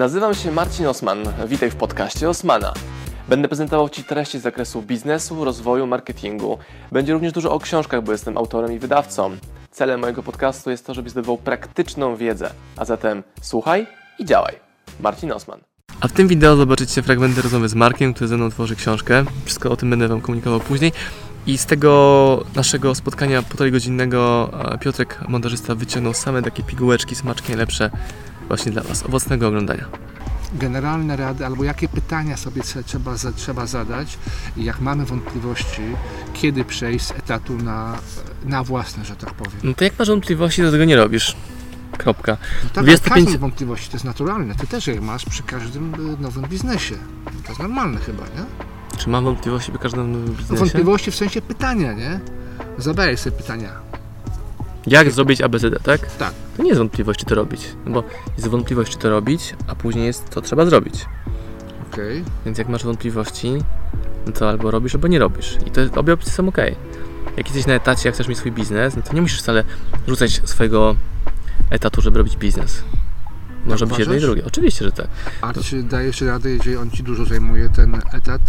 Nazywam się Marcin Osman. Witaj w podcaście Osmana. Będę prezentował Ci treści z zakresu biznesu, rozwoju, marketingu. Będzie również dużo o książkach, bo jestem autorem i wydawcą. Celem mojego podcastu jest to, żebyś zdobywał praktyczną wiedzę. A zatem słuchaj i działaj. Marcin Osman. A w tym wideo zobaczycie fragmenty rozmowy z Markiem, który ze mną tworzy książkę. Wszystko o tym będę Wam komunikował później. I z tego naszego spotkania półtorej godzinnego e, Piotrek, montażysta, wyciągnął same takie pigułeczki, smaczki najlepsze właśnie dla Was. Owocnego oglądania. generalne rady, albo jakie pytania sobie trze- trzeba, trzeba zadać i jak mamy wątpliwości, kiedy przejść z etatu na, na własne, że tak powiem. No to jak masz wątpliwości, to tego nie robisz. Kropka. No tak, ale 25 każdy ma wątpliwości, to jest naturalne. Ty też je masz przy każdym y, nowym biznesie. To jest normalne chyba, nie? Czy mam wątpliwości przy każdym nowym No, biznesie? wątpliwości w sensie pytania, nie? Zadajesz sobie pytania. Jak zrobić ABCD, tak? Tak. To nie jest wątpliwość, czy to robić. No bo jest wątpliwość, czy to robić, a później jest to trzeba zrobić. Okej. Więc jak masz wątpliwości, no to albo robisz, albo nie robisz. I to obie opcje są ok. Jak jesteś na etacie, jak chcesz mieć swój biznes, no to nie musisz wcale rzucać swojego etatu, żeby robić biznes. Może być jedno i drugie. Oczywiście, że tak. A czy dajesz radę, jeżeli on ci dużo zajmuje ten etat?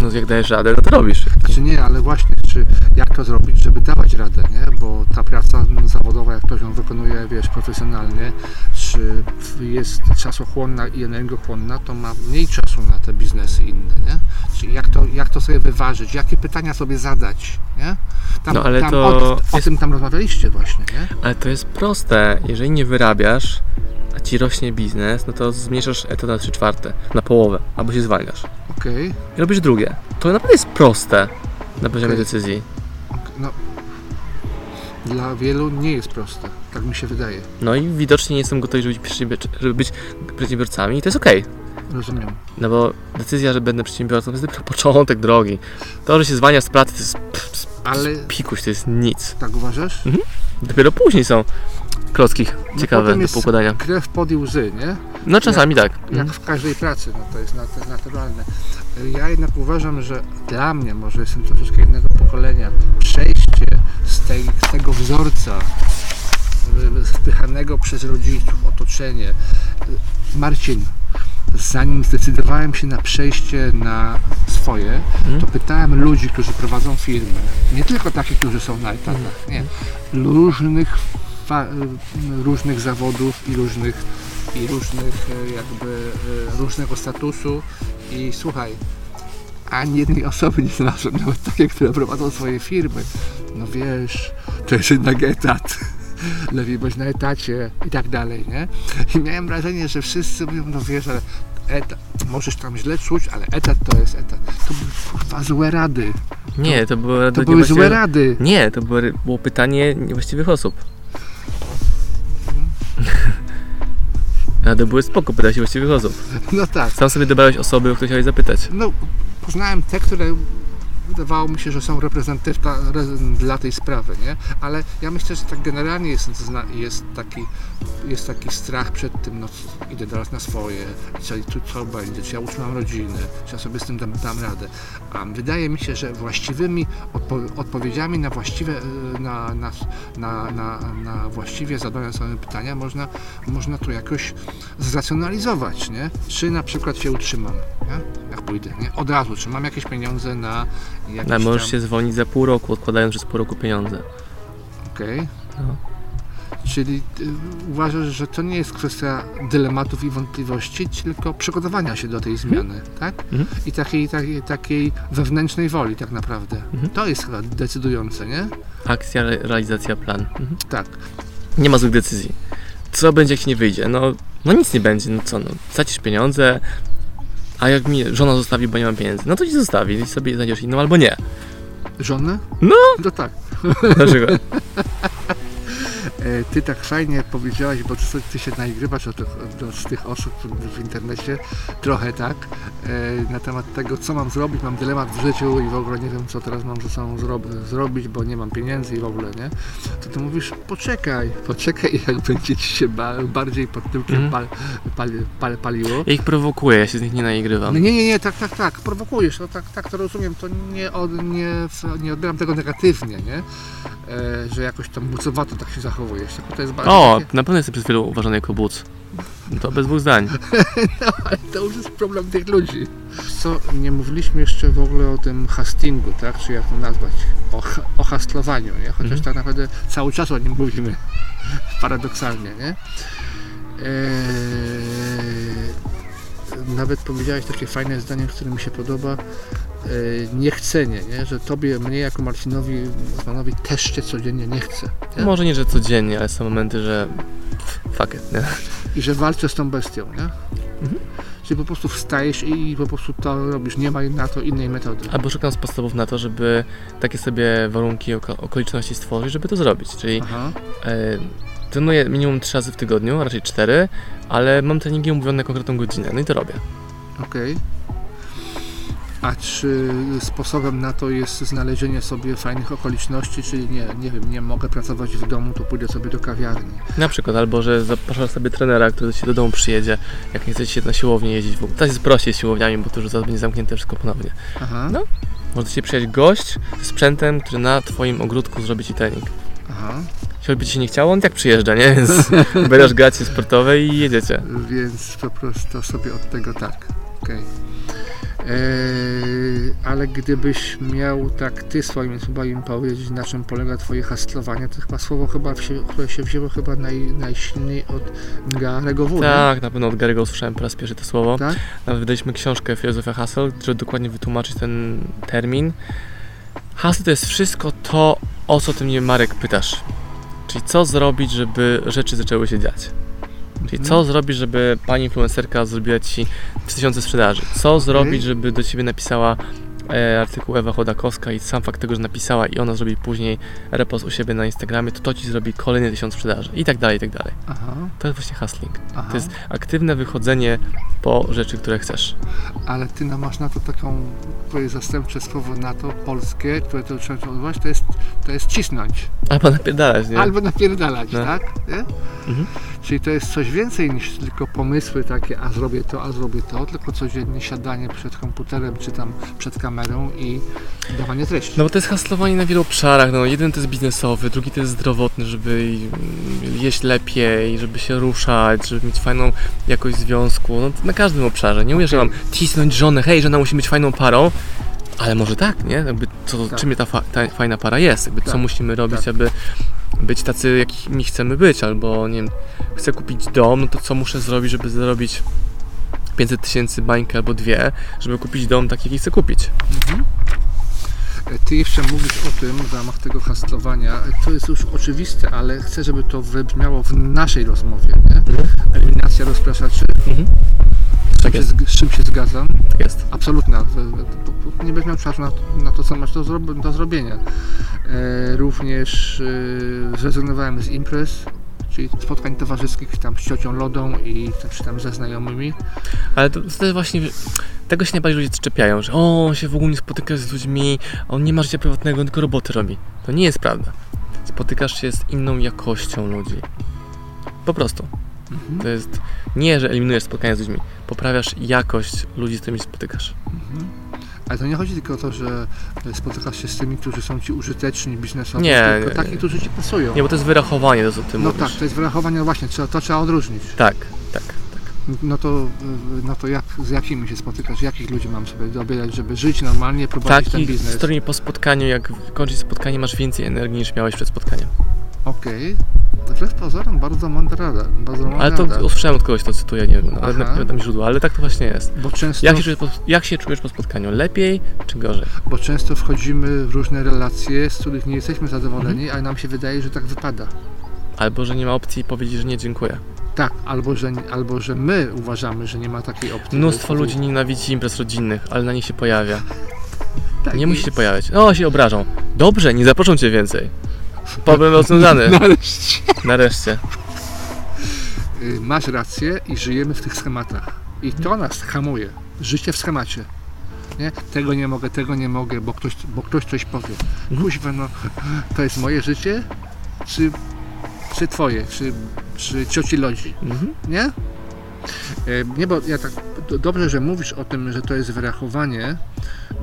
No jak dajesz radę, no to robisz. Czy nie, ale właśnie, czy jak to zrobić, żeby dawać radę, nie? Bo ta praca zawodowa, jak ktoś ją wykonuje, wiesz, profesjonalnie, czy jest czasochłonna i energochłonna, to ma mniej czasu na te biznesy inne, nie? Czyli jak to, jak to sobie wyważyć, jakie pytania sobie zadać, nie? Tam, No, ale tam to o, o jest- tym tam rozmawialiście właśnie, nie? Ale to jest proste. Jeżeli nie wyrabiasz, a ci rośnie biznes, no to zmniejszasz etat na 3 czwarte, na połowę, albo się zwalniasz. Okej, I robisz drugie. To naprawdę jest proste na poziomie Okej. decyzji. no. Dla wielu nie jest proste, tak mi się wydaje. No i widocznie nie jestem gotowi, żeby być, żeby być przedsiębiorcami i to jest okej. Rozumiem. No bo decyzja, że będę przedsiębiorcą, to jest dopiero początek drogi. To, że się zwalniasz z pracy, to jest pff, Ale pikuś, to jest nic. tak uważasz? Dopiero później są klocki ciekawe potem do poukładania. Krew, pod i łzy, nie? No czasami tak. jak Mhm. w każdej pracy, no to jest nat- naturalne. Ja jednak uważam, że dla mnie, może jestem troszeczkę innego pokolenia, przejście z, tej, z tego wzorca wpychanego przez rodziców, otoczenie. Marcin, zanim zdecydowałem się na przejście na swoje, Mhm. to pytałem ludzi, którzy prowadzą firmy, nie tylko takich, którzy są na etatach, nie, różnych, różnych zawodów i różnych i różnych e, jakby e, różnego statusu i słuchaj, ani jednej osoby nie znalazłem, nawet takie, które prowadzą swoje firmy. No wiesz, to jest jednak etat. Lepiej być na etacie i tak dalej, nie? I miałem wrażenie, że wszyscy mówią, no wiesz, ale etat, możesz tam źle czuć, ale etat to jest etat. To były kurwa złe rady. Nie, to były, To były złe rady. Nie, to było, było pytanie niewłaściwych osób. A to były spoko, pytałeś właściwych osób. No tak. Sam sobie dobrałeś osoby, o które chciałeś zapytać. No, poznałem te, które wydawało mi się, że są reprezentatywne dla tej sprawy, nie? Ale ja myślę, że tak generalnie jest, jest, taki, jest taki strach przed tym, no co- idę teraz na swoje, tu co będzie, czy ja utrzymam rodzinę, czy ja sobie z tym dam, dam radę. A wydaje mi się, że właściwymi odpo- odpowiedziami na właściwe, y, na, na, na, na, na właściwie zadane sobie pytania można, można to jakoś zracjonalizować, nie? Czy na przykład się utrzymam, nie? Jak pójdę, nie? Od razu, czy mam jakieś pieniądze na jakieś A możesz tam... się zwolnić za pół roku, odkładając przez pół roku pieniądze. Okej. No. Czyli y, uważasz, że to nie jest kwestia dylematów i wątpliwości, tylko przygotowania się do tej zmiany, tak? Mhm. I takiej, takiej, takiej wewnętrznej woli tak naprawdę. Mhm. To jest chyba decydujące, nie? Akcja, re- realizacja, plan. Mhm. Tak. Nie ma złych decyzji. Co będzie, jak ci nie wyjdzie? No, no nic nie będzie, no co, no, stracisz pieniądze, a jak mi żona zostawi, bo nie mam pieniędzy, no to ci zostawi i sobie znajdziesz inną albo nie. Żonę? No. No tak. E, Ty tak fajnie powiedziałaś, bo ty, ty się naigrywasz od, od, z tych osób w, internecie, trochę tak, e, na temat tego, co mam zrobić, mam dylemat w życiu i w ogóle nie wiem, co teraz mam ze sobą zro- zrobić, bo nie mam pieniędzy i w ogóle, nie? To ty mówisz, poczekaj, poczekaj, jak będzie ci się ba- bardziej pod tyłkiem Mhm. pal, pal, pal, paliło. Ja ich prowokuję, ja się z nich nie naigrywam. Nie, nie, nie, tak, tak, tak, prowokujesz, no tak, tak to rozumiem, to nie, od, nie, nie odbieram tego negatywnie, nie? E, że jakoś tam bucowato tak się zachowujesz, to jest bardziej O, takie, na pewno jestem przez wielu uważany jako buc. To bez dwóch zdań. No, ale to już jest problem tych ludzi. Co, nie mówiliśmy jeszcze w ogóle o tym hastingu, tak? Czy jak to nazwać? O, o hastlowaniu, nie? Chociaż Mhm. tak naprawdę cały czas o nim mówimy. Paradoksalnie, nie? Eee, nawet powiedziałeś takie fajne zdanie, które mi się podoba. Eee, niechcenie, nie? Że tobie, mnie jako Marcinowi Osmanowi też się codziennie nie chce. Nie? Może nie, że codziennie, ale są momenty, że fuck it, nie? I że walczę z tą bestią, nie? Mhm. Czyli po prostu wstajesz i po prostu to robisz. Nie ma na to innej metody. Albo szukam sposobów na to, żeby takie sobie warunki, oko- okoliczności stworzyć, żeby to zrobić. Czyli Aha. e, trenuję minimum 3 razy w tygodniu, raczej 4, ale mam treningi umówione na konkretną godzinę, no i to robię. Okej. A czy sposobem na to jest znalezienie sobie fajnych okoliczności, czyli nie, nie wiem, nie mogę pracować w domu, to pójdę sobie do kawiarni. Na przykład, albo że zapraszasz sobie trenera, który do Ciebie do domu przyjedzie, jak nie chcecie na siłownię jeździć. ogóle. Teraz jest prościej z siłowniami, bo to już zaraz będzie zamknięte wszystko ponownie. Aha. No. Może Ciebie przyjechać gość z sprzętem, który na Twoim ogródku zrobi Ci trening. Aha. Jeśli by Ci się nie chciało, on tak przyjeżdża, nie? Więc bierzesz gacie sportowe i jedziecie. Więc po prostu sobie od tego tak. Okej. Eee, ale gdybyś miał tak ty swoimi słowami powiedzieć, na czym polega twoje hastlowanie, to chyba słowo chyba się, które się wzięło chyba naj, najsilniej od Garego W. nie? Tak, na pewno od Gary'ego usłyszałem po raz pierwszy to słowo. Tak? Nawet wydaliśmy książkę Filozofia Haseł, żeby dokładnie wytłumaczyć ten termin. Hasło to jest wszystko to, o co ty mnie Marek pytasz. Czyli co zrobić, żeby rzeczy zaczęły się dziać. Czyli co zrobić, żeby pani influencerka zrobiła ci 3000 sprzedaży? Co zrobić, żeby do ciebie napisała e, artykuł Ewa Chodakowska i sam fakt tego, że napisała i ona zrobi później repost u siebie na Instagramie, to to ci zrobi kolejny 1000 sprzedaży i tak dalej, i tak dalej. Aha, To jest właśnie hustling. aha. To jest aktywne wychodzenie po rzeczy, które chcesz. Ale ty no, masz na to taką, twoje zastępcze słowo na to, polskie, które to trzeba używać, to jest, to jest cisnąć. Albo napierdalać, nie? Albo napierdalać, No. tak? Nie? Mhm. Czyli to jest coś więcej niż tylko pomysły takie, a zrobię to, a zrobię to, tylko codziennie siadanie przed komputerem czy tam przed kamerą i dawanie treści. No bo to jest haslowanie na wielu obszarach. No, jeden to jest biznesowy, drugi to jest zdrowotny, żeby jeść lepiej, żeby się ruszać, żeby mieć fajną jakość związku. No, na każdym obszarze. Nie mówię, że mam cisnąć żonę, hej, żona musi być fajną parą, ale może tak, nie? Jakby co, Tak. czym ta, fa- ta fajna para jest, jakby co Tak, musimy robić, tak. aby być tacy, jakimi chcemy być, albo nie wiem, chcę kupić dom, no to co muszę zrobić, żeby zarobić 500 tysięcy bańkę albo dwie, żeby kupić dom taki, jaki chcę kupić. Mhm. E, Ty jeszcze mówisz o tym w ramach tego hastlowania. E, To jest już oczywiste, ale chcę, żeby to wybrzmiało w naszej rozmowie. Nie? Mhm. Eliminacja rozpraszaczy, Mhm. Z czym, Tak się, z czym się zgadzam. tak jest. Absolutna. Nie będziesz miał czasu na, na to, co masz do, zro- do zrobienia. E, również e, zrezygnowałem z imprez, czyli spotkań towarzyskich tam z ciocią Lodą i tam, czy tam ze znajomymi. Ale to, jest właśnie, tego się najbardziej ludzie czepiają, że o, on się w ogóle nie spotyka z ludźmi, on nie ma życia prywatnego, tylko roboty robi. To nie jest prawda. Spotykasz się z inną jakością ludzi. Po prostu. Mhm. To jest nie, że eliminujesz spotkania z ludźmi, poprawiasz jakość ludzi, z którymi spotykasz. Mhm. Ale to nie chodzi tylko o to, że spotykasz się z tymi, którzy są ci użyteczni biznesowo, Nie, tylko nie, taki, nie. którzy ci pasują. Nie, bo to jest wyrachowanie, to co ty no mówisz. tak, to jest wyrachowanie, no właśnie, to trzeba odróżnić. Tak, tak, tak. No to, no to jak, z jakimi się spotykasz, jakich ludzi mam sobie dobierać, żeby żyć normalnie, prowadzić ten Takich, biznes. z którymi po spotkaniu, jak kończysz spotkanie, masz więcej energii niż miałeś przed spotkaniem. Okej. To wbrew pozorom bardzo mądra rada. Bardzo Ale to rada. usłyszałem od kogoś, to cytuję, nie wiem, no, nie pamiętam źródła, ale tak to właśnie jest. Bo często, Jak się, czujesz po, jak się czujesz po spotkaniu? Lepiej czy gorzej? bo często wchodzimy w różne relacje, z których nie jesteśmy zadowoleni, Mhm. ale nam się wydaje, że tak wypada. Albo, że nie ma opcji powiedzieć, że nie dziękuję. Tak, albo że, albo że my uważamy, że nie ma takiej opcji. Mnóstwo ludzi nienawidzi imprez rodzinnych, ale na nich się pojawia. tak, Nie i- musi się pojawiać. O, się obrażą. Dobrze, nie zaproszą cię więcej. Problem rozwiązany. Nareszcie. Nareszcie. Y, Masz rację i żyjemy w tych schematach. I to nas hamuje. Życie w schemacie. Nie? Tego nie mogę, tego nie mogę, bo ktoś, bo ktoś coś powie. Mhm. Kuźwa, no, to jest moje życie, czy, czy twoje, czy, czy cioci Lodzi, Mhm. nie? E, Nie, bo ja tak do- dobrze, że mówisz o tym, że to jest wyrachowanie,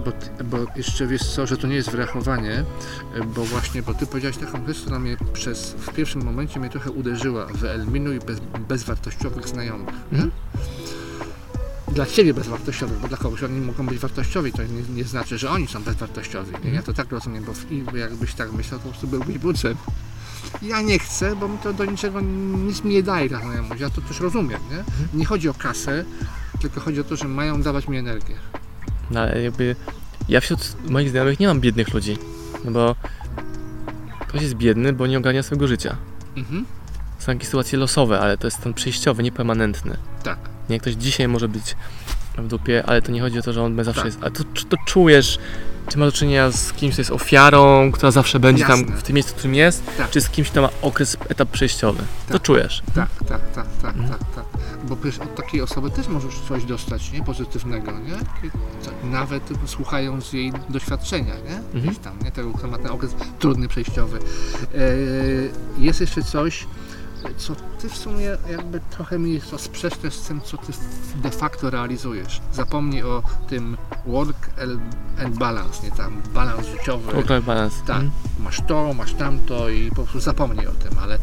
bo, bo jeszcze wiesz co, że to nie jest wyrachowanie, e, bo właśnie, bo ty powiedziałeś taką rzecz, która mnie przez, w pierwszym momencie mnie trochę uderzyła. Wyeliminuj bez, bezwartościowych znajomych. Mhm. Dla ciebie bezwartościowych, bo dla kogoś oni mogą być wartościowi, to nie, nie znaczy, że oni są bezwartościowi. nie? Ja to tak rozumiem, bo, w, bo jakbyś tak myślał, to po prostu byłbyś bucem. Ja nie chcę, bo mi to do niczego nic mi nie daje ta znajomość. Ja to też rozumiem, nie? Nie chodzi o kasę, tylko chodzi o to, że mają dawać mi energię. No ale jakby ja wśród moich znajomych nie mam biednych ludzi. No bo ktoś jest biedny, bo nie ogarnia swojego życia. Mhm. Są jakieś sytuacje losowe, ale to jest stan przejściowy, nie permanentny. Tak. Nie, ktoś dzisiaj może być w dupie, ale to nie chodzi o to, że on zawsze Tak. jest. Ale to, to czujesz, czy ma do czynienia z kimś, kto jest ofiarą, która zawsze będzie tam Jasne. w tym miejscu, w którym jest, Tak. czy z kimś, kto ma okres, etap przejściowy. To Tak. czujesz. Tak, tak, tak, tak, Mhm. tak, tak. Bo przecież od takiej osoby też możesz coś dostać, nie? Pozytywnego, nie? Nawet słuchając jej doświadczenia, nie? Gdzieś tam, nie? Tego, kto ma ten okres trudny, przejściowy. E, jest jeszcze coś, co ty w sumie jakby trochę mi jest sprzeczne z tym, co ty de facto realizujesz. Zapomnij o tym work and balance, nie? Tam balans życiowy. Balance. Tak, Mhm. masz to, masz tamto i po prostu zapomnij o tym, ale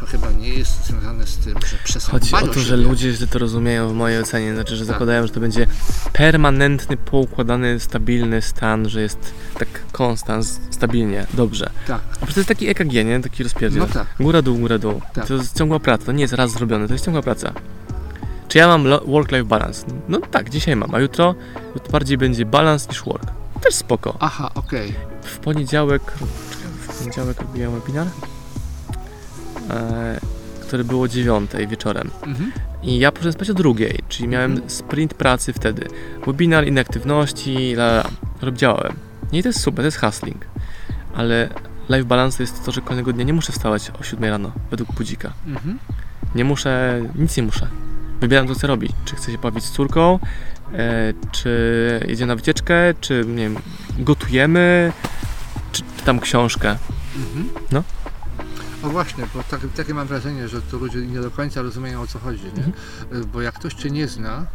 to chyba nie jest związane z tym, że przesąd Chodzi o to, że ludzie źle to rozumieją w mojej ocenie. Znaczy, że Tak. zakładają, że to będzie permanentny, poukładany, stabilny stan, że jest tak konstans, stabilnie, dobrze. Tak, A przecież to jest taki EKG, nie? Taki rozpierdziel. no tak, Góra, dół, góra, dół. Tak. To jest ciągła praca, to nie jest raz zrobione, to jest ciągła praca. Czy ja mam work-life balance? No tak, dzisiaj mam, a jutro bardziej będzie balans niż work. Też spoko. aha, okej, W poniedziałek, w poniedziałek robiłem webinar, e, który było o 9 wieczorem. mhm. I ja poszedłem spać o drugiej, czyli miałem Mhm. sprint pracy wtedy. Webinar, inne aktywności, la, la. No I to jest super, to jest hustling. Ale life balance to jest to, że kolejnego dnia nie muszę wstawać o 7 rano według budzika. Mhm. Nie muszę, nic nie muszę. Wybieram, co chcę robić. Czy chcę się bawić z córką, e, czy jedziemy na wycieczkę, czy nie wiem, gotujemy, czy czytam książkę. Mhm. No. O właśnie, bo tak, takie mam wrażenie, że tu ludzie nie do końca rozumieją o co chodzi, nie? Mhm. Bo jak ktoś Cię nie zna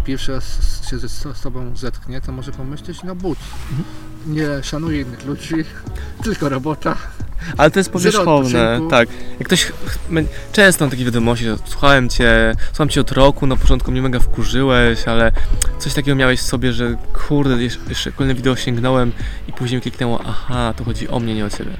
i pierwszy raz się ze, z Tobą zetknie, to może pomyśleć, no but, Mhm. nie szanuje innych ludzi, tylko robota. Ale to jest powierzchowne, tak. Jak ktoś, często mam takie wiadomości, że słuchałem Cię, słucham Cię od roku, na początku mnie mega wkurzyłeś, ale coś takiego miałeś w sobie, że kurde, jeszcze, jeszcze kolejne wideo sięgnąłem i później kliknęło, aha, to chodzi o mnie, nie o Ciebie.